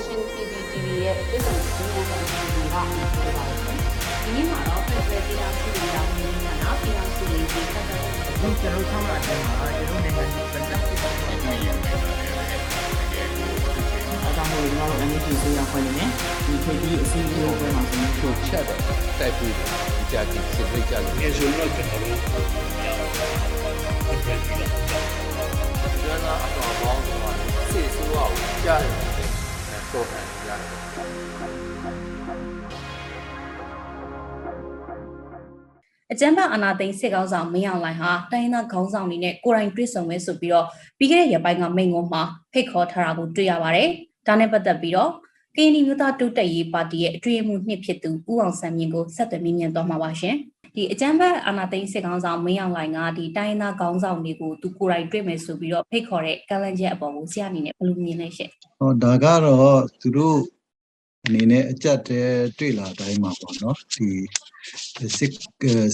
Nation TVTV ရဲ့ပြည်စုံစီးပွားရေးဆောင်ရွက်မှုကပြောပါမယ်။ဒီနေ့မှာတော့ဖက်ဒရယ်ပြည်ထောင်စုတရားဝင်နိုင်ငံနာပြည်ထောင်စုရေးကြီးဆက်တဲ့ဒီကျွန်တော်ဆောင်းလာတဲ့မှာကျွန်တော်နိုင်ငံပြည်သက်ဖြစ်တဲ့နိုင်ငံရေးအဲဒါမျိုးကျွန်တော်တို့ NGO ဆိုရဖွဲ့နေတယ်ဒီခေတ်ကြီးအစည်းအဝေးပွဲမှာဆိုရင်ဖြိုချက်တယ်တိုက်ပြီးတယ်ဒီကြတိစစ်ပြကြတယ်ငယ်ဆိုတော့ကျွန်တော်တို့ပြန်ပြီးတော့ကျွမ်းသာအတော်ပေါင်း တော့တယ်ကြားတယ်အကြမ်းဖက်အာဏာသိမ်းစစ်ကောင်ဆောင်မင်းအောင်လှိုင်ဟာတိုင်းရင်းသားခေါင်းဆောင်တွေနဲ့ကိုယ်တိုင်တွေ့ဆုံမဲဆိုပြီးတော့ပြီးခဲ့တဲ့ရက်ပိုင်းကမိန့်ခွန်းမှာဖိတ်ခေါ်ထားတာကိုတွေ့ရပါတယ်။ဒါနဲ့ပတ်သက်ပြီးတော့ကရင်နီမျိုးသားတိုးတက်ရေးပါတီရဲ့အတွေ့အမှုနှစ်ဖြစ်သူဦးအောင်ဆန်းမြင့်ကိုဆက်သွယ်မြင်သွားမှာပါရှင်။ ဒီအကြမ်းဖက်အာဏာသိမ်းစစ်ကောင်ဆောင်မင်းအောင်လှိုင်ကဒီတိုင်းရင်းသားခေါင်းဆောင်တွေကိုသူကိုယ်တိုင်တွေ့မယ်ဆိုပြီးတော့ဖိတ်ခေါ်တဲ့ကန့်လန့်ချက်အပေါ်ကိုဆရာအနေနဲ့ဘယ်လိုမြင်လဲရှင်ဟောဒါကတော့သူတို့အနေနဲ့အကြက်တဲတွေ့လာတိုင်းမှာပေါ့နော်ဒီစစ်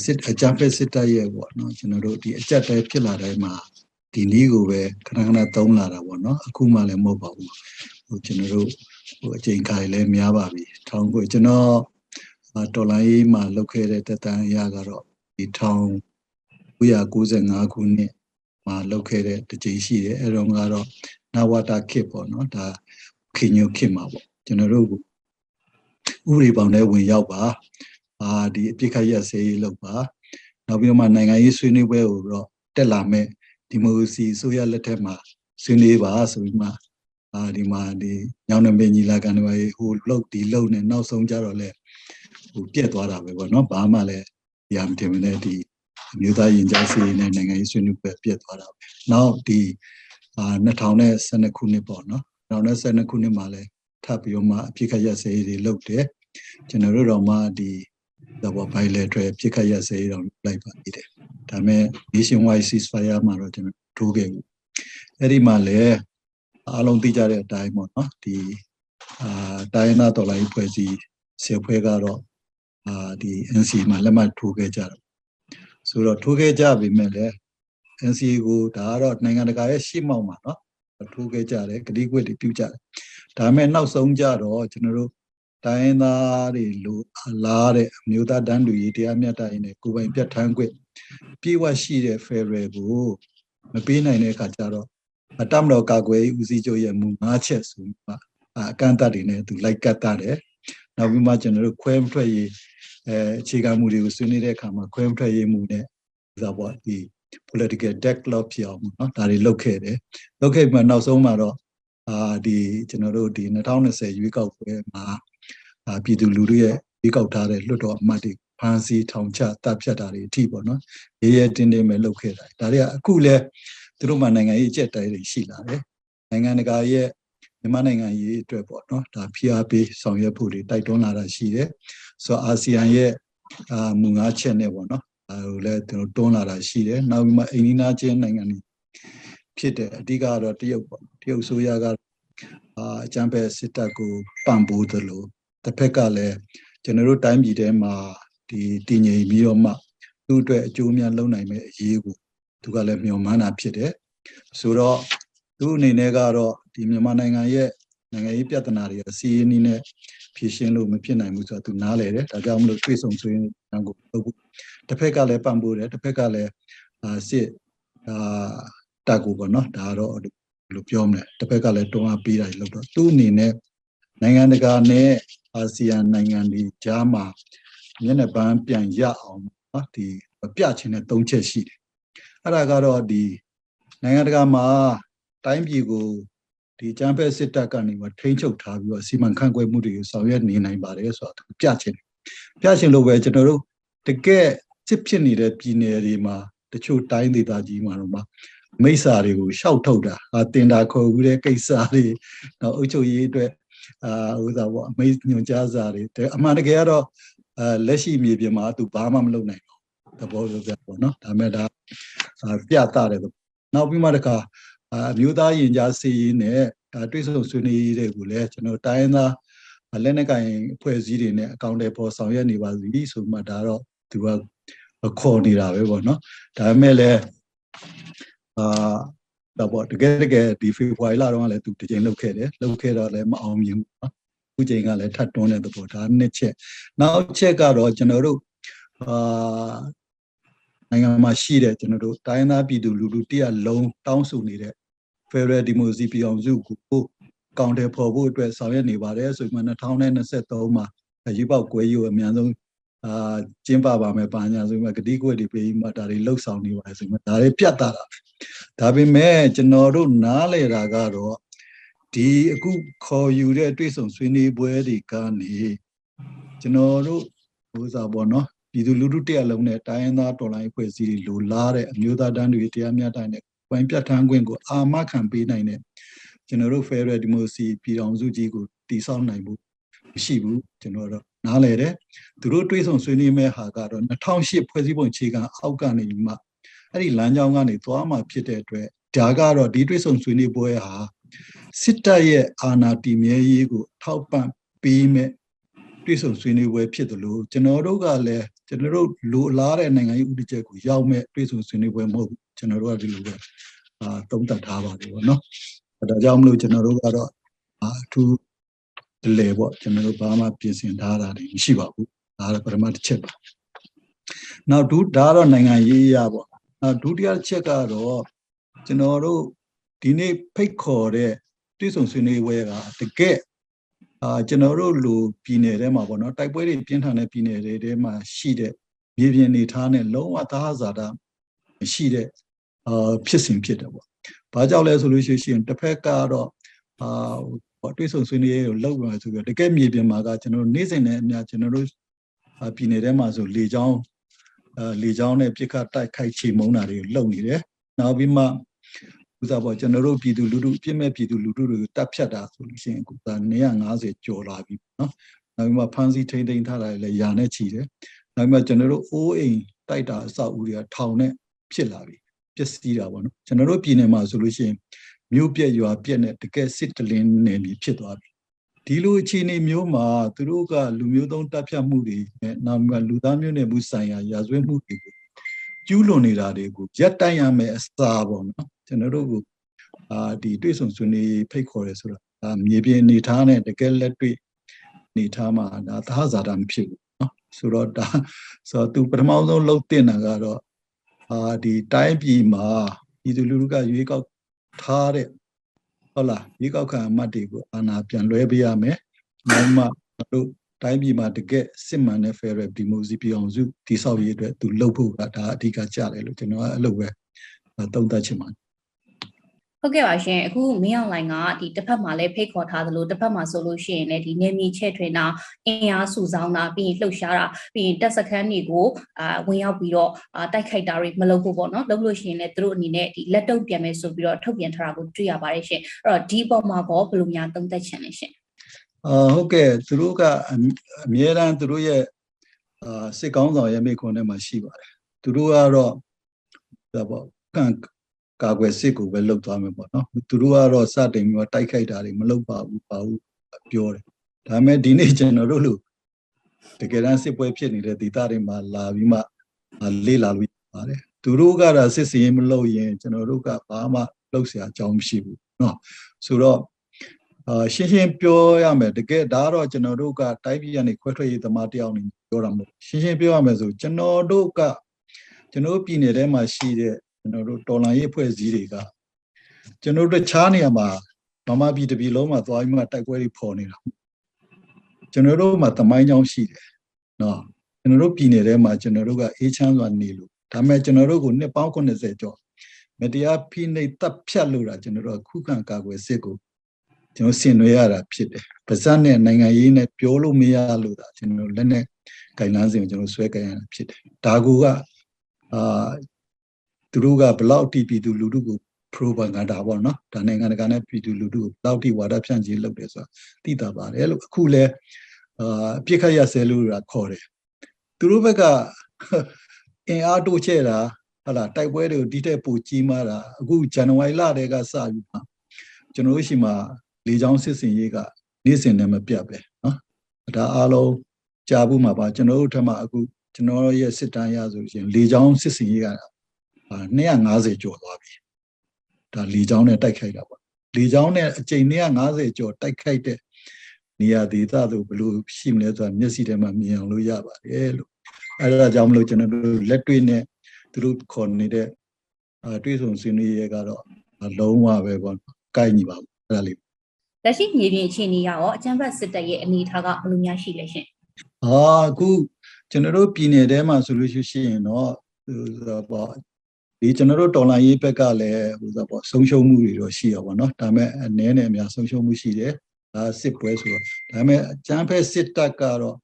စစ်အကြမ်းဖက်စစ်တပ်ရဲ့ပေါ့နော်ကျွန်တော်တို့ဒီအကြက်တဲဖြစ်လာတိုင်းမှာဒီနည်းကိုပဲခဏခဏသုံးလာတာပေါ့နော်အခုမှလည်းမဟုတ်ပါဘူးဟိုကျွန်တော်တို့ဟိုအချိန်ခါလည်းများပါပြီထောင်ကိုကျွန်တော် တော်လိုင်းမှာလုပ်ခဲ့တဲ့တက်တန်းအရာကတော့ဒီထောင်995ခုနှစ်မှာလုပ်ခဲ့တဲ့တစ်ချိန်ရှိတယ်အဲတော့ကတော့နဝတာခစ်ပေါ့နော်ဒါခင်ညိုခစ်မှာပေါ့ကျွန်တော်တို့ဥပဒေပေါင်းထဲဝင်ရောက်ပါအာဒီအပြစ်ခတ်ရက်စေးလုပ်ပါနောက်ပြီးတော့မှနိုင်ငံရေးဆွေးနွေးပွဲကိုတော့တက်လာမဲ့ဒီမိုကရေစီဆိုရလက်ထက်မှာဆွေးနွေးပါဆိုပြီးမှအာဒီမှာဒီညောင်နှမင်းကြီးလာကန်တွေဟိုလှုပ်ဒီလှုပ်နေနောက်ဆုံးကြတော့လေ ဟိုပြက်သွားတာပဲပေါ့နော်ဘာမှလည်းရမတင်မနဲ့ဒီအမျိုးသားရင်ကြားစီနဲ့နိုင်ငံရေးဆွေးနွေးပွဲပြက်သွားတာပဲနောက်ဒီအာ2012ခုနှစ်ပေါ့နော်2012ခုနှစ်မှာလည်းထပ်ပြီးတော့မှအပြစ်ခတ်ရက်စေးတွေလုပ်တယ်ကျွန်တော်တို့တော့မှဒီတော့ bilateral ပြစ်ခတ်ရက်စေးတော့လိုက်ပါသေးတယ်ဒါပေမဲ့ nation wide ceasefire မှာတော့ကျွန်တော်ထိုးခဲ့ဘူးအဲ့ဒီမှာလည်းအားလုံးသိကြတဲ့အတိုင်းပေါ့နော်ဒီအာတိုင်းနာတော်လိုင်းဖွဲ့စည်းဆယ်ဖွဲ့ကတော့ အာဒီ NC မှာလက်မှတ်ထိုးခဲ့ကြတယ်ဆိုတော့ထိုးခဲ့ကြပြီမဲ့လည်း NC ကိုဒါကတော့နိုင်ငံတကာရဲ့ရှေ့မှောက်မှာနော်ထိုးခဲ့ကြတယ်ဂတိကွက်တွေပြုကြတယ်ဒါပေမဲ့နောက်ဆုံးကြတော့ကျွန်တော်တို့တိုင်းသားတွေလိုလားတဲ့အမျိုးသားတန်းတူရေးတရားမျှတရေးနဲ့ကိုယ်ပိုင်ပြတ်ထန်းခွင့်ပြေဝရှိတဲ့ Federal ကိုမပေးနိုင်တဲ့အခါကျတော့အတမတော်ကာကွယ်ရေးဦးစီးချုပ်ရဲ့မူ၅ချက်ဆိုပြီးမှအကန့်အသတ်တွေနဲ့သူလိုက်ကတ်တာတယ် နောက်ပြီးမှကျွန်တော်တို့ခွဲမထွက်ရေးအဲအခြေခံမူတွေကိုဆွေးနွေးတဲ့အခါမှာခွဲမထွက်ရေးမူနဲ့ဒါပေါ့ဒီ political deadlock ဖြစ်အောင်ပေါ့နော်ဒါတွေလုပ်ခဲ့တယ်လုပ်ခဲ့ပြီးမှနောက်ဆုံးမှာတော့အာဒီကျွန်တော်တို့ဒီ2020ရွေးကောက်ပွဲမှာအာပြည်သူလူထုရဲ့ရွေးကောက်ထားတဲ့လွှတ်တော်အမတ်တွေဖမ်းဆီးထောင်ချတပ်ဖြတ်တာတွေအထိပေါ့နော်ရေးရဲတင်းတင်းပဲလုပ်ခဲ့တာဒါတွေကအခုလဲသူတို့မှနိုင်ငံရေးအကျက်တိုင်းတွေရှိလာတယ်နိုင်ငံတကာရဲ့ မြန်မာနိုင်ငံရေးအတွက်ပေါ့နော်ဒါဖိအားပေးဆောင်ရွက်ဖို့တွေတိုက်တွန်းလာတာရှိတယ်ဆိုတော့အာဆီယံရဲ့အာမူငါးချက်နဲ့ပေါ့နော်အဲဟိုလဲကျွန်တော်တွန်းလာတာရှိတယ်နောက်ပြီးမှအိန္ဒိနာချင်းနိုင်ငံတွေဖြစ်တဲ့အဓိကကတော့တရုတ်ပေါ့တရုတ်ဆိုရကအာအကြံဖက်စစ်တပ်ကိုပံ့ပိုးသလိုတစ်ဖက်ကလည်းကျွန်တော်တို့တိုင်းပြည်ထဲမှာဒီတည်ငြိမ်ပြီးတော့မှသူ့အတွက်အကျိုးများလုပ်နိုင်မဲ့အရေးကိုသူကလည်းမျှော်မှန်းတာဖြစ်တယ်ဆိုတော့သူ့အနေနဲ့ကတော့ ဒီမြန်မာနိုင်ငံရဲ့နိုင်ငံရေးပြဿနာတွေကစီးရင်းနှီးနဲ့ဖြေရှင်းလို့မဖြစ်နိုင်ဘူးဆိုတော့သူနားလေတယ်ဒါကြောင့်မလို့တွေ့ဆုံဆွေးနွေးတာကိုလုပ်ဖို့တစ်ဖက်ကလည်းပံ့ပိုးတယ်တစ်ဖက်ကလည်းအာစစ်အာတက်ကိုပေါ့နော်ဒါကတော့ဘယ်လိုပြောမလဲတစ်ဖက်ကလည်းတွန်းအားပေးတာတွေလုပ်တော့သူ့အနေနဲ့နိုင်ငံတကာနဲ့အာဆီယံနိုင်ငံတွေကြားမှာမျက်နှာပန်းပြန်ရအောင်နော်ဒီပြချင်တဲ့သုံးချက်ရှိတယ်အဲ့ဒါကတော့ဒီနိုင်ငံတကာမှာတိုင်းပြည်ကို ဒီကျန်းဖက်စစ်တပ်ကနေမှထိန်းချုပ်ထားပြီးတော့စီမံခန့်ခွဲမှုတွေကိုဆောင်ရွက်နေနိုင်ပါတယ်ဆိုတော့ပြချင်တယ်ပြချင်လို့ပဲကျွန်တော်တို့တကယ်စစ်ဖြစ်နေတဲ့ပြည်နယ်တွေမှာတချို့တိုင်းဒေသကြီးမှာတော့မှမိစ္ဆာတွေကိုရှောက်ထုတ်တာဟာတင်တာခေါ်ဘူးတဲ့ကိစ္စတွေတော့အုပ်ချုပ်ရေးအတွက်အာဥစ္စာပေါ့အမိညွန်ကြားစာတွေအမှန်တကယ်ကတော့အဲလက်ရှိမြေပြင်မှာသူဘာမှမလုပ်နိုင်ဘူးသဘောလိုပြပေါ့နော်ဒါမဲ့ဒါပြတာတယ်နောက်ပြီးမှတခါ အမျိုးသားရင်ကြားစီရင်နဲ့တွေးဆုံဆွေးနွေးရေးတွေကိုလည်းကျွန်တော်တိုင်းသားလက်နက်ကင်အဖွဲ့အစည်းတွေနဲ့အကောင့်တွေပေါ်ဆောင်ရွက်နေပါစီဆိုမှဒါတော့သူကခေါ်နေတာပဲပေါ့နော်ဒါပေမဲ့လည်းအာတော့ပေါ့တကယ်တကယ်ဒီဖေဖော်ဝါရီလတော့ကလည်းသူတစ်ချိန်လောက်ခဲ့တယ်လောက်ခဲ့တော့လည်းမအောင်မြင်ဘူးနော်အခုချိန်ကလည်းထပ်တွန်းတဲ့သဘောဒါနှစ်ချက်နောက်ချက်ကတော့ကျွန်တော်တို့အာနိုင်ငံမှာရှိတဲ့ကျွန်တော်တို့တိုင်းသားပြည်သူလူထုတရလုံးတောင်းဆိုနေတဲ့ Federal Democracy ပြည်အောင်စုကိုကောင်တယ်ဖော်ဖို့အတွက်ဆောင်ရွက်နေပါတယ်ဆိုမှ2023မှာရွေးပေါက်ကွဲရေးကိုအများဆုံးအာကျင်းပပါမယ်ပါညာဆိုမှဂတိကွက်တွေပြီးမှဒါတွေလှုပ်ဆောင်နေပါတယ်ဆိုမှဒါတွေပြတ်တာတာဒါပေမဲ့ကျွန်တော်တို့နားလေတာကတော့ဒီအခုခေါ်ယူတဲ့တွေ့ဆုံဆွေးနွေးပွဲတွေကနေကျွန်တော်တို့ဟိုစားပေါ့နော်ပြည်သူလူထုတရားလုံးနဲ့တိုင်းရင်းသားတော်လှန်ရေးဖွဲ့စည်းတွေလိုလားတဲ့အမျိုးသားတန်းတွေတရားမျှတတဲ့ ပိုင်းပြတ်ထန်းခွင့်ကိုအာမခံပေးနိုင်တဲ့ကျွန်တော်တို့ Federal Democracy ပြည်ထောင်စုကြီးကိုတည်ဆောက်နိုင်ဖို့မရှိဘူးကျွန်တော်တို့နားလေတယ်သူတို့တွေးဆုံဆွေးနွေးမဲ့ဟာကတော့2008ဖွဲ့စည်းပုံအခြေခံအောက်ကနေမှအဲ့ဒီလမ်းကြောင်းကနေသွားမှဖြစ်တဲ့အတွက်ဒါကတော့ဒီတွေးဆုံဆွေးနွေးပွဲဟာစစ်တပ်ရဲ့အာဏာတည်မြဲရေးကို ထောက်ပံ့ပေးမဲ့တွေးဆုံဆွေးနွေးပွဲဖြစ်တယ်လို့ကျွန်တော်တို့ကလည်းကျွန်တော်တို့လိုလားတဲ့နိုင်ငံရေးဥပဒေချက်ကိုရောက်မဲ့တွေးဆုံဆွေးနွေးပွဲမဟုတ်ဘူး ကျွန်တော်တို့ကဒီလိုပဲအာသုံးသပ်ထားပါတယ်ဗောနော်ဒါကြောင့်မလို့ကျွန်တော်တို့ကတော့အာအထူးဒလေပေါ့ကျွန်တော်တို့ဘာမှပြင်ဆင်ထားတာတွေမရှိပါဘူးဒါကတော့ပထမတစ်ချက်ပါနောက်ဒုဒါကတော့နိုင်ငံရေးရပေါ့နောက်ဒုတိယတစ်ချက်ကတော့ကျွန်တော်တို့ဒီနေ့ဖိတ်ခေါ်တဲ့တွေ့ဆုံဆွေးနွေးပွဲကတကယ်အာကျွန်တော်တို့လူပြည်နယ်ထဲမှာပေါ့နော်တိုက်ပွဲတွေပြင်းထန်တဲ့ပြည်နယ်တွေထဲမှာရှိတဲ့မြေပြင်နေထားနဲ့လုံးဝသာဇာတာမရှိတဲ့ အာဖြစ်စဉ်ဖြစ်တယ်ပေါ့။ဘာကြောင့်လဲဆိုလို့ရှိရင်တစ်ဖက်ကတော့အာဟိုတွေ့ဆုံဆွေးနွေးရေးကိုလုပ်ရဆိုပြီးတော့တကယ်မြေပြင်မှာကကျွန်တော်တို့နေ့စဉ်နဲ့အများကျွန်တော်တို့အာပြည်နယ်ထဲမှာဆိုလေချောင်းအာလေချောင်းနဲ့ပြစ်ခတ်တိုက်ခိုက်ချေမှုန်းတာတွေကိုလုပ်နေတယ်။နောက်ပြီးမှဥစားပေါ့ကျွန်တော်တို့ပြည်သူလူထုပြစ်မဲ့ပြည်သူလူထုတွေကိုတပ်ဖြတ်တာဆိုလို့ရှိရင်အခုက150ကျော်လာပြီနော်။နောက်ပြီးမှဖမ်းဆီးထိန်းသိမ်းထားတာလည်းယာနဲ့ချီတယ်။နောက်ပြီးမှကျွန်တော်တို့အိုးအိမ်တိုက်တာအဆောက်အဦတွေကထောင်နဲ့ဖြစ်လာပြီ ပျက်စီးတာပေါ့နော်။ကျွန်တော်တို့ပြည်နယ်မှာဆိုလို့ရှိရင်မြို့ပြက်ရွာပြက်နဲ့တကယ်စစ်တလင်းနယ်မြေဖြစ်သွားပြီ။ဒီလိုအခြေအနေမျိုးမှာသူတို့ကလူမျိုးသုံးတပ်ဖြတ်မှုတွေနဲ့နောက်ပြီးမှလူသားမျိုးနွယ်မှုဆိုင်ရာရာဇဝတ်မှုတွေကိုကျူးလွန်နေတာတွေကိုရပ်တန့်ရမယ်အစားပေါ့နော်ကျွန်တော်တို့ကအာဒီတွေ့ဆုံဆွေးနွေးဖိတ်ခေါ်ရဲဆိုတာဒါမြေပြင်အနေထားနဲ့တကယ်လက်တွေ့အနေထားမှာဒါသာဇာတာမဖြစ်ဘူးနော်ဆိုတော့ဒါဆိုတော့သူပထမဆုံးလှုပ်တင်တာကတော့ အာဒီတိုင်းပြည်မှာပြည်သူလူထုကရွေးကောက်ထားတဲ့ဟုတ်လားရွေးကောက်ခံအမတ်တွေကိုအာဏာပြန်လွှဲပေးရမယ်နောက်မှတို့တိုင်းပြည်မှာတကယ်စစ်မှန်တဲ့ Federal Democracy ပြည်အောင်စုတည်ဆောက်ရေးအတွက်သူလှုပ်ဖို့ကဒါအဓိကကြတယ်လို့ကျွန်တော်ကအဲ့လိုပဲသုံးသပ်ချင်ပါတယ် ဟုတ်ကဲ့ပါရှင်အခုမင်းအောင်လိုင်ကဒီတစ်ဖက်မှာလည်းဖိတ်ခေါ်ထားသလိုတစ်ဖက်မှာဆိုလို့ရှိရင်လည်းဒီနေမီချဲ့ထွင်တာအင်အားစုဆောင်းတာပြီးရင်လှုပ်ရှားတာပြီးရင်တက်စခန်းတွေကိုအာဝင်ရောက်ပြီးတော့အာတိုက်ခိုက်တာတွေမလုပ်ဖို့ပေါ့နော်လုပ်လို့ရှိရင်လည်းသူတို့အနေနဲ့ဒီလက်တုပ်ပြန်မယ်ဆိုပြီးတော့ထုတ်ပြန်ထားတာကိုတွေ့ရပါတယ်ရှင်အဲ့တော့ဒီပေါ်မှာကောဘယ်လိုများသုံးသပ်ချင်လဲရှင်အာဟုတ်ကဲ့သူတို့ကအမြအမြဲတမ်းသူတို့ရဲ့အာစစ်ကောင်းဆောင်ရဲ့မိခွန်းထဲမှာရှိပါတယ်သူတို့ကတော့ဒါပေါ့ကန့် ကာကွယ်စစ်ကိုပဲလုပ်သွားမယ်ပေါ့နော်သူတို့ကတော့စတင်ပြီးတော့တိုက်ခိုက်တာတွေမလုပ်ပါဘူးပါဘူးပြောတယ်ဒါပေမဲ့ဒီနေ့ကျွန်တော်တို့လို့တကယ်တမ်းစစ်ပွဲဖြစ်နေတဲ့ဒေသတွေမှာလာပြီးမှအာလေ့လာလို့ရပါတယ်သူတို့ကတော့စစ်စင်ရေးမလုပ်ရင်ကျွန်တော်တို့ကဘာမှလုပ်เสียအကြောင်းမရှိဘူးเนาะဆိုတော့ အာရှင်းရှင်းပြောရမယ်တကယ်ဒါကတော့ကျွန်တော်တို့ကတိုင်းပြည်ကနေခွဲထွက်ရေးသမားတယောက်နေပြောတာမဟုတ်ရှင်းရှင်းပြောရမယ်ဆိုကျွန်တော်တို့ကကျွန်တော်တို့ပြည်နယ်ထဲမှာရှိတဲ့ ကျွန်တော်တို့တော်လန်ရေးအဖွဲ့အစည်းတွေကကျွန်တော်တို့တခြားနေရာမှာမမပြည်တစ်ပြည်လုံးမှာသွားပြီးမှတိုက်ပွဲတွေဖော်နေတာကျွန်တော်တို့မှာတမိုင်းကြောင်းရှိတယ်နော်ကျွန်တော်တို့ပြည်နယ်ထဲမှာကျွန်တော်တို့ကအေးချမ်းစွာနေလို့ဒါပေမဲ့ကျွန်တော်တို့ကိုနှစ်ပေါင်း80ကျော်မတရားဖိနှိပ်တပ်ဖြတ်လို့တာကျွန်တော်တို့ကခုခံကာကွယ်စစ်ကိုကျွန်တော်ဆင်နွှဲရတာဖြစ်တယ်။ပါဇက်နဲ့နိုင်ငံရေးနဲ့ပြောလို့မရလို့ဒါကျွန်တော်လက်နဲ့ဂိုင်လန်းစဉ်ကိုကျွန်တော်ဆွဲကြရတာဖြစ်တယ်။ဒါကူကအာ သူတို့ကဘလောက်တိပြည်သူလူထုကို propaganda ပေါ့နော်ဒါနိုင်ငံတကာနဲ့ပြည်သူလူထုကိုဘလောက်တိဝါဒဖြန့်ချီလုပ်တယ်ဆိုတာသိတာပါတယ်လို့အခုလဲအာပြစ်ခတ်ရဆဲလို့ခေါ်တယ်သူတို့ဘက်ကအင်အားတိုးချဲ့တာဟာလာတိုက်ပွဲတွေကိုဒီတဲ့ပိုကြီးမားတာအခုဇန်နဝါရီလတည်းကစပြီးမှကျွန်တော်တို့ရှိမှလေချောင်းစစ်စင်ရေးကနေ့စဉ်နဲ့မပြတ်ပဲနော်ဒါအားလုံးကြာဘူးမှာပါကျွန်တော်တို့ထက်မှအခုကျွန်တော်ရဲ့စစ်တမ်းရဆိုလို့ရှိရင်လေချောင်းစစ်စင်ရေးက 250ကျော်သွားပြီဒါလေချောင်းနဲ့တိုက်ခိုက်တာပေါ့လေချောင်းနဲ့အကြိမ်150ကျော်တိုက်ခိုက်တဲ့နေရာဒေသတို့ဘယ်လိုရှိမလဲဆိုတာမျက်စိထဲမှာမြင်အောင်လို့ရပါတယ်လို့အဲဒါကြောင့်မလို့ကျွန်တော်တို့လက်တွေ့နဲ့သူတို့ခေါ်နေတဲ့အာတွေးဆုံဆွေးနွေးရဲကတော့လုံးဝပဲပေါ့ကိုက်ညီပါဘူးအဲ့ဒါလေးလက်ရှိမြေပြင်အခြေအနေကရောအကြမ်းဖက်စစ်တပ်ရဲ့အနေအထားကဘယ်လိုများရှိလဲရှင်ဟာအခုကျွန်တော်တို့ပြည်နယ်ထဲမှာဆိုလို့ရှိရင်တော့ဟိုဆိုပေါ့ ဒီကျွန်တော်တို့တော်လိုင်းရေးဘက်ကလည်းဟိုဆိုပေါ့ဆုံးရှုံးမှုတွေတော့ရှိရပါတော့ဒါပေမဲ့အနည်းနဲ့အများဆုံးရှုံးမှုရှိတယ်ဒါစစ်ပွဲဆိုတော့ဒါပေမဲ့အကျန်းဖက်စစ်တပ်ကတော့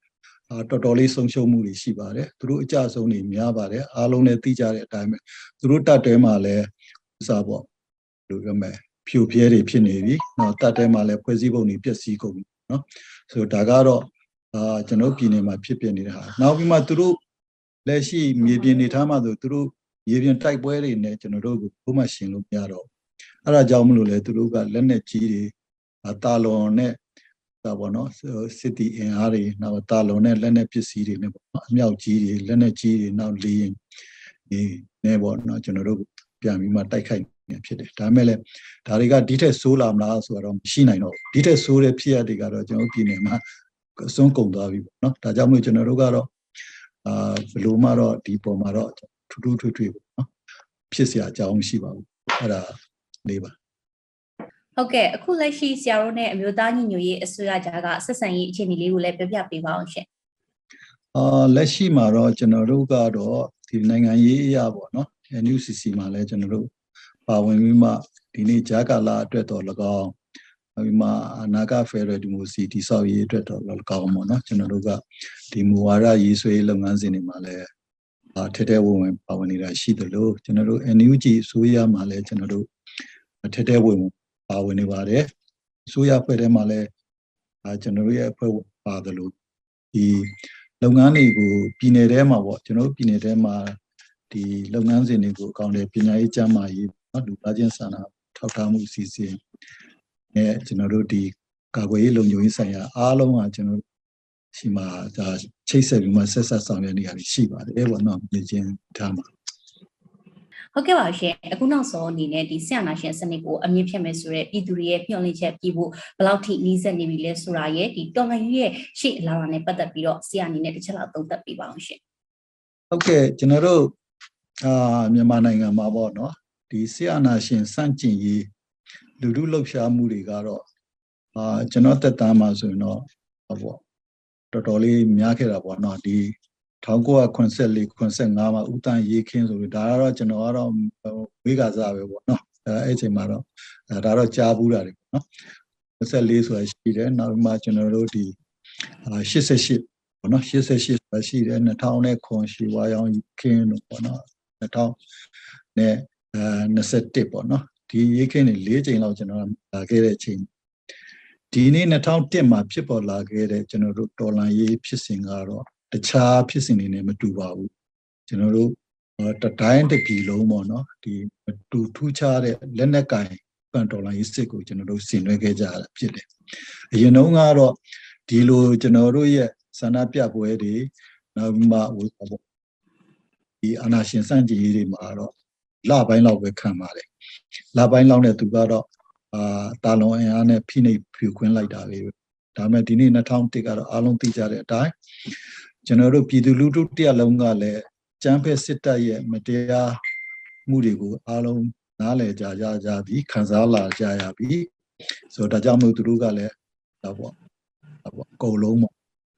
အာတော်တော်လေးဆုံးရှုံးမှုတွေရှိပါတယ်သူတို့အကြဆုံးတွေများပါတယ်အားလုံးလည်းသိကြတဲ့အတိုင်းပဲသူတို့တပ်တဲမှာလည်းဥစားပေါ့ဘယ်လိုပြောမလဲဖြူပြဲတွေဖြစ်နေပြီเนาะတပ်တဲမှာလည်းဖွဲ့စည်းပုံတွေပျက်စီးကုန်ပြီเนาะဆိုတော့ဒါကတော့ အာကျွန်တော်ပြည်နယ်မှာဖြစ်ပြနေတဲ့ဟာနောက်ပြီးမှသူတို့လက်ရှိမြေပြင်နေထားမှဆိုသူတို့ ရေပြင်တိုက်ပွဲတွေနဲ့ကျွန်တော်တို့ကိုဘုမှရှင်လို့မရတော့ဘူးအဲ့ဒါကြောင့်မလို့လေသူတို့ကလက်နဲ့ကြီးတွေအာတာလွန်နဲ့ဒါပေါ့နော်စစ်တီအင်အားတွေနောက်တာလွန်နဲ့လက်နဲ့ပစ္စည်းတွေနဲ့ပေါ့နော်အမြောက်ကြီးတွေလက်နဲ့ကြီးတွေနောက်လေရင်ဒီနဲ့ပေါ့နော်ကျွန်တော်တို့ပြန်ပြီးမှတိုက်ခိုက်နေဖြစ်တယ်ဒါပေမဲ့လည်းဒါတွေကဒီထက်ဆိုးလာမလားဆိုတော့မရှိနိုင်တော့ဘူးဒီထက်ဆိုးတဲ့ဖြစ်ရပ်တွေကတော့ကျွန်တော်တို့ပြည်နယ်မှာအစွန်းကုန်သွားပြီပေါ့နော်ဒါကြောင့်မို့ကျွန်တော်တို့ကတော့အာဘယ်လိုမှတော့ဒီပုံမှာတော့ ထူးထူးထွေးထွေးပေါ့နော်ဖြစ်เสียအကြောင်းမရှိပါဘူးအဲ့ဒါလေးပါ ဟုတ်ကဲ့အခုလက်ရှိဆရာတို့နဲ့အမျိုးသားညီညွတ်ရေးအစိုးရကြားကဆက်ဆံရေးအခြေအနေလေးကိုလည်းပြပြပေးပါအောင်ရှင် အာလက်ရှိမှာတော့ကျွန်တော်တို့ကတော့ဒီနိုင်ငံရေးအရာပေါ့နော် NUCC မှာလည်းကျွန်တော်တို့ပါဝင်ပြီးမှဒီနေ့ဂျာကာလာအတွက်တော့၎င်းနောက်ပြီးမှအနာဂတ်ဖက်ဒရယ်ဒီမိုစီတိဆောက်ရေးအတွက်တော့၎င်းပေါ့နော်ကျွန်တော်တို့ကဒီမူဝါဒရေးဆွဲရေးလုပ်ငန်းစဉ်တွေမှာလည်းအာ ထဲထဲဝင်ဝင်ပါဝင်နေတာရှိသလိုကျွန်တော်တို့ NUG အစိုးရမှာလည်းကျွန်တော်တို့ထဲထဲဝင်ဝင်ပါဝင်နေပါတယ်အစိုးရဖွဲ့ထဲမှာလည်းအာကျွန်တော်တို့ရဲ့အဖွဲ့ဝင်ပါသလိုဒီလုပ်ငန်းတွေကိုပြည်နယ်ထဲမှာပေါ့ကျွန်တော်တို့ပြည်နယ်ထဲမှာဒီလုပ်ငန်းစဉ်တွေကိုအကောင့်တွေပညာရေးကျန်းမာရေးနော်လူသားချင်းစာနာထောက်ထားမှုအစီအစဉ်နဲ့ကျွန်တော်တို့ဒီကာကွယ်ရေးလုံခြုံရေးဆိုင်ရာအားလုံးကကျွန်တော်တို့ရှိမှာဒါ ချိတ်ဆက်ပြီးမှဆက်ဆက်ဆောင်ရွက်နေရတယ်ရှိပါတယ်ပေါ့နော်မြင်ချင်းထားမှာဟုတ်ကဲ့ပါရှင်အခုနောက်ဆုံးအနေနဲ့ဒီဆရာနာရှင်စနစ်ကိုအမြင့်ဖြတ်မယ်ဆိုတဲ့ပြည်သူတွေရဲ့မျှော်လင့်ချက်ပြည်ဖို့ဘယ်လောက်ထိနှီးစက်နေပြီလဲဆိုတာရဲ့ဒီတော်လိုင်းရဲ့ရှေ့အလားအလာနဲ့ပတ်သက်ပြီးတော့ဆရာအနေနဲ့တစ်ချက်လောက်သုံးသပ်ပေးပါအောင်ရှင်ဟုတ်ကဲ့ကျွန်တော်တို့အာမြန်မာနိုင်ငံမှာပေါ့နော်ဒီဆီယနာရှင်စန့်ကျင်ရေးလူလူလှုပ်ရှားမှုတွေကတော့အာကျွန်တော်တက်သားမှာဆိုရင်တော့ဟောပေါ့ တော်တော်လေးများခဲ့တာပေါ့နော်ဒီ1984 85မှာဥတန်ရေးခင်းဆိုပြီးဒါကတော့ကျွန်တော်ကတော့ဝေးကစားပဲပေါ့နော်အဲအဲ့အချိန်မှာတော့အဲဒါတော့ကြားဘူးတာတွေပေါ့နော်24ဆိုတာရှိတယ်နောက်ပြီးမှကျွန်တော်တို့ဒီအာ88ပေါ့နော်88ဆိုတာရှိတယ်2000နဲ့ခွန်ရှိဝါရောင်ခင်းတို့ပေါ့နော်2000နဲ့အဲ21ပေါ့နော်ဒီရေးခင်းတွေ၄ချိန်လောက်ကျွန်တော်လာခဲ့တဲ့အချိန် ဒီနေ့2001မှာဖြစ်ပေါ်လာခဲ့တဲ့ကျွန်တော်တို့တော်လန်ရေးဖြစ်စဉ်ကတော့တခြားဖြစ်စဉ်တွေနဲ့မတူပါဘူးကျွန်တော်တို့တတိုင်းတပြည်လုံးပေါ့နော်ဒီမတူထူးခြားတဲ့လက်နက်ကင်ပန်တော်လန်ရေးစစ်ကိုကျွန်တော်တို့ဆင်နွှဲခဲ့ကြတာဖြစ်တယ်အရင်တုန်းကတော့ဒီလိုကျွန်တော်တို့ရဲ့ဆန္ဒပြပွဲတွေနောက်ပြီးမှဟိုပေါ့ဒီအနာရှင်စန့်ကြည်ရေးတွေမှာတော့လပိုင်းလောက်ပဲခံပါတယ်လပိုင်းလောက်နဲ့သူကတော့ အာတာလွန်အင်အားနဲ့ဖိနှိပ်ဖြူခွင်းလိုက်တာပဲဒါပေမဲ့ဒီနေ့2001ကတော့အားလုံးသိကြတဲ့အတိုင်းကျွန်တော်တို့ပြည်သူလူထုတရားလုံးကလည်းကျန်းဖက်စစ်တပ်ရဲ့မတရားမှုတွေကိုအားလုံးနားလည်ကြကြကြပြီးခံစားလာကြရပြီဆိုတော့ဒါကြောင့်မို့သူတို့ကလည်းဒါပေါ့ဒါပေါ့အကုန်လုံးပေါ့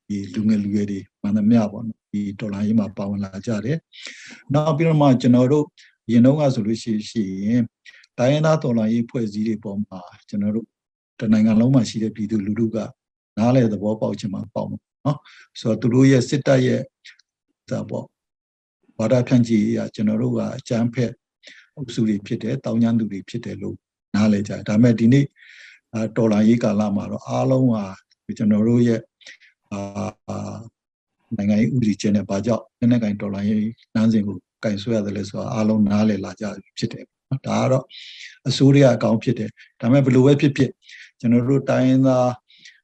ဒီလူငယ်လူရွယ်တွေမှန်သမျှပေါ့နော်ဒီဒေါ်လာရေးမှာပါဝင်လာကြတယ်နောက်ပြီးတော့မှကျွန်တော်တို့ရင်တော့ကဆိုလို့ရှိရင်တိုင်း ရင်းသားတော်လှန်ရေးဖွဲ့စည်းတွေပေါ်မှာကျွန်တော်တို့တနိုင်ငံလုံးမှာရှိတဲ့ပြည်သူလူထုကနားလေသဘောပေါက်ချင်မှပေါက်မှာနော်ဆိုတော့သူတို့ရဲ့စစ်တပ်ရဲ့ဒါပေါ့ဘာသာဖြန့်ချီရကျွန်တော်တို့ကအကြမ်းဖက်အုပ်စုတွေဖြစ်တယ်တောင်းကျမ်းသူတွေဖြစ်တယ်လို့နားလေကြတယ်ဒါပေမဲ့ဒီနေ့တော်လှန်ရေးကာလမှာတော့အားလုံးဟာကျွန်တော်တို့ရဲ့အာနိုင်ငံရေးဥပဒေချင်းနဲ့ဘာကြောင့်နိုင်ငံကိုင်တော်လှန်ရေးလမ်းစဉ်ကိုကင်ဆွဲရတယ်လဲဆိုတော့အားလုံးနားလည်လာကြဖြစ်တယ် နော်ဒါကတော့အစိုးရအကောင်းဖြစ်တယ်ဒါပေမဲ့ဘယ်လိုပဲဖြစ်ဖြစ်ကျွန်တော်တို့တိုင်းရင်းသား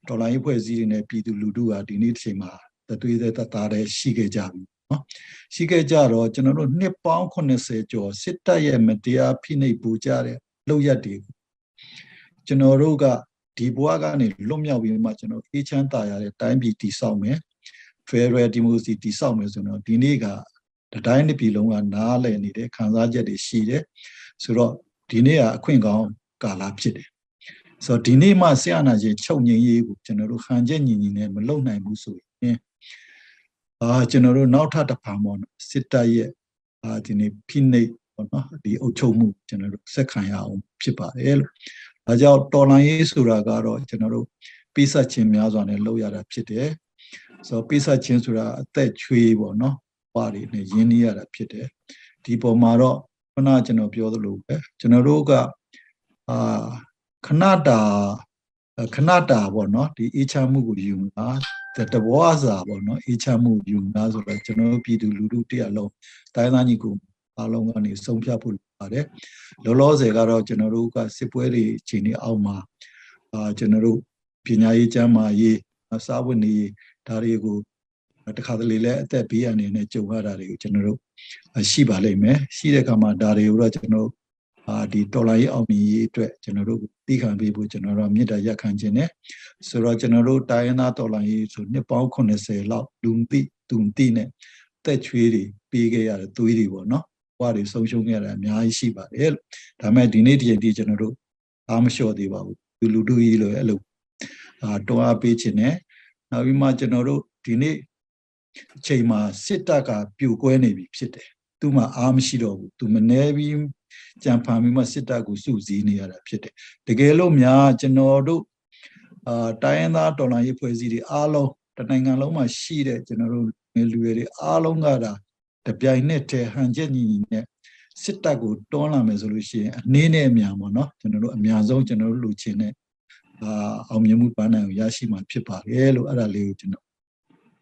ဒေါ်လာရေးဖွဲ့စည်းတွေနဲ့ပြည်သူလူထုကဒီနေ့တစ်ချိန်မှာတသွေးသက်တသားတဲ့ရှိခဲ့ကြပြီနော်ရှိခဲ့ကြတော့ကျွန်တော်တို့နှစ်ပေါင်း80ကျော်စစ်တပ်ရဲ့မတရားဖိနှိပ်ပူကြတဲ့လောက်ရက်တွေကျွန်တော်တို့ကဒီဘဝကနေလွတ်မြောက်ပြီးမှကျွန်တော်အေးချမ်းသာရတဲ့တိုင်းပြည်တည်ဆောက်မယ် Federal Democracy တည်ဆောက်မယ်ဆိုတော့ဒီနေ့ကတတိုင်းတစ်ပြည်လုံးကနားလည်နေတဲ့ခံစားချက်တွေရှိတယ် ဆိုတော့ဒီနေ့ကအခွင့်ကောင်းကာလဖြစ်တယ်ဆိုတော့ဒီနေ့မှဆရာနာကြီးချုပ်ငြိမ်းရေးကိုကျွန်တော်တို့ဟန်ချက်ညီညီနဲ့မလုပ်နိုင်ဘူးဆိုရင်အာကျွန်တော်တို့နောက်ထပ်တစ်ဖန်ပေါ့နော်စစ်တပ်ရဲ့အာဒီနေ့ဖိနှိပ်ပေါ့နော်ဒီအုပ်ချုပ်မှုကျွန်တော်တို့ဆက်ခံရအောင်ဖြစ်ပါတယ်လို့ဒါကြောင့်တော်လန်ရေးဆိုတာကတော့ကျွန်တော်တို့ပိစတ်ခြင်းများစွာနဲ့လုပ်ရတာဖြစ်တယ်ဆိုတော့ပိစတ်ခြင်းဆိုတာအသက်ချွေးပေါ့နော်ပါတွေနဲ့ရင်းနှီးရတာဖြစ်တယ်ဒီပုံမှာတော့ ခုနကကျွန်တော်ပြောသလိုပဲကျွန်တော်တို့ကအာခဏတာခဏတာပေါ့နော်ဒီအေးချမ်းမှုကိုယူတာတဘောအစာပေါ့နော်အေးချမ်းမှုယူတာဆိုတော့ကျွန်တော်တို့ပြည်သူလူထုတရားလုံးတိုင်းသားညီကိုအားလုံးကနေဆုံးဖြတ်ဖို့လိုပါတယ်လောလောဆယ်ကတော့ကျွန်တော်တို့ကစစ်ပွဲတွေအချိန်တွေအောက်မှာအာကျွန်တော်တို့ပညာရေးကျမ်းမာရေးစားဝတ်နေရေးဒါတွေကိုတခါတလေလဲအသက်ဘေးအနေနဲ့ကြုံရတာတွေကိုကျွန်တော်တို့ ရှိပါလိမ့်မယ်ရှိတဲ့အခါမှာဒါတွေကိုတော့ကျွန်တော်တို့အာဒီတော်လိုင်းရေးအောင်မြင်ရေးအတွက်ကျွန်တော်တို့သိခံပေးဖို့ကျွန်တော်တို့မြစ်တာရက်ခံခြင်းနဲ့ဆိုတော့ကျွန်တော်တို့တိုင်းရင်းသားတော်လိုင်းရေးဆိုနှစ်ပေါင်း80လောက်လူမသိသူမသိနဲ့တက်ချွေးတွေပေးခဲ့ရတဲ့သွေးတွေပေါ့နော်ဘဝတွေဆုံးရှုံးခဲ့ရတာအများကြီးရှိပါတယ်လို့ဒါပေမဲ့ဒီနေ့ဒီချိန်ထိကျွန်တော်တို့အားမလျှော့သေးပါဘူးလူလူတို့ကြီးလို့အဲ့လိုအာတွန်းအားပေးခြင်းနဲ့နောက်ပြီးမှကျွန်တော်တို့ဒီနေ့ အချိန်မှာစစ်တပ်ကပြိုကွဲနေပြီဖြစ်တယ်သူမှအားမရှိတော့ဘူးသူမနေပြီးကြံဖန်ပြီးမှစစ်တပ်ကိုစုစည်းနေရတာဖြစ်တယ်တကယ်လို့များကျွန်တော်တို့အာတိုင်းရင်းသားတော်လှန်ရေးဖွဲ့စည်းတွေအားလုံးတနိုင်ငံလုံးမှာရှိတဲ့ကျွန်တော်တို့လူတွေတွေအားလုံးကဒါတပြိုင်နက်တည်းဟန်ချက်ညီညီနဲ့စစ်တပ်ကိုတွန်းလာမယ်ဆိုလို့ရှိရင်အနေနဲ့အများပေါ့နော်ကျွန်တော်တို့အများဆုံးကျွန်တော်တို့လူချင်းနဲ့အာအောင်မြင်မှုပန်းနိုင်ကိုရရှိမှာဖြစ်ပါတယ်လို့အဲ့ဒါလေးကိုကျွန်တော်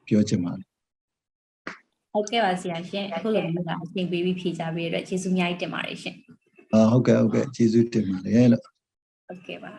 ပြောချင်ပါတယ် ဟုတ်ကဲ့ပါဆရာရှင်အခုလိုမျိုးကအချိန်ပေးပြီးဖြေကြပေးရတဲ့ကျေးဇူးအများကြီးတင်ပါတယ်ရှင်အာဟုတ်ကဲ့ဟုတ်ကဲ့ကျေးဇူးတင်ပါတယ်လို့ဟုတ်ကဲ့ပါ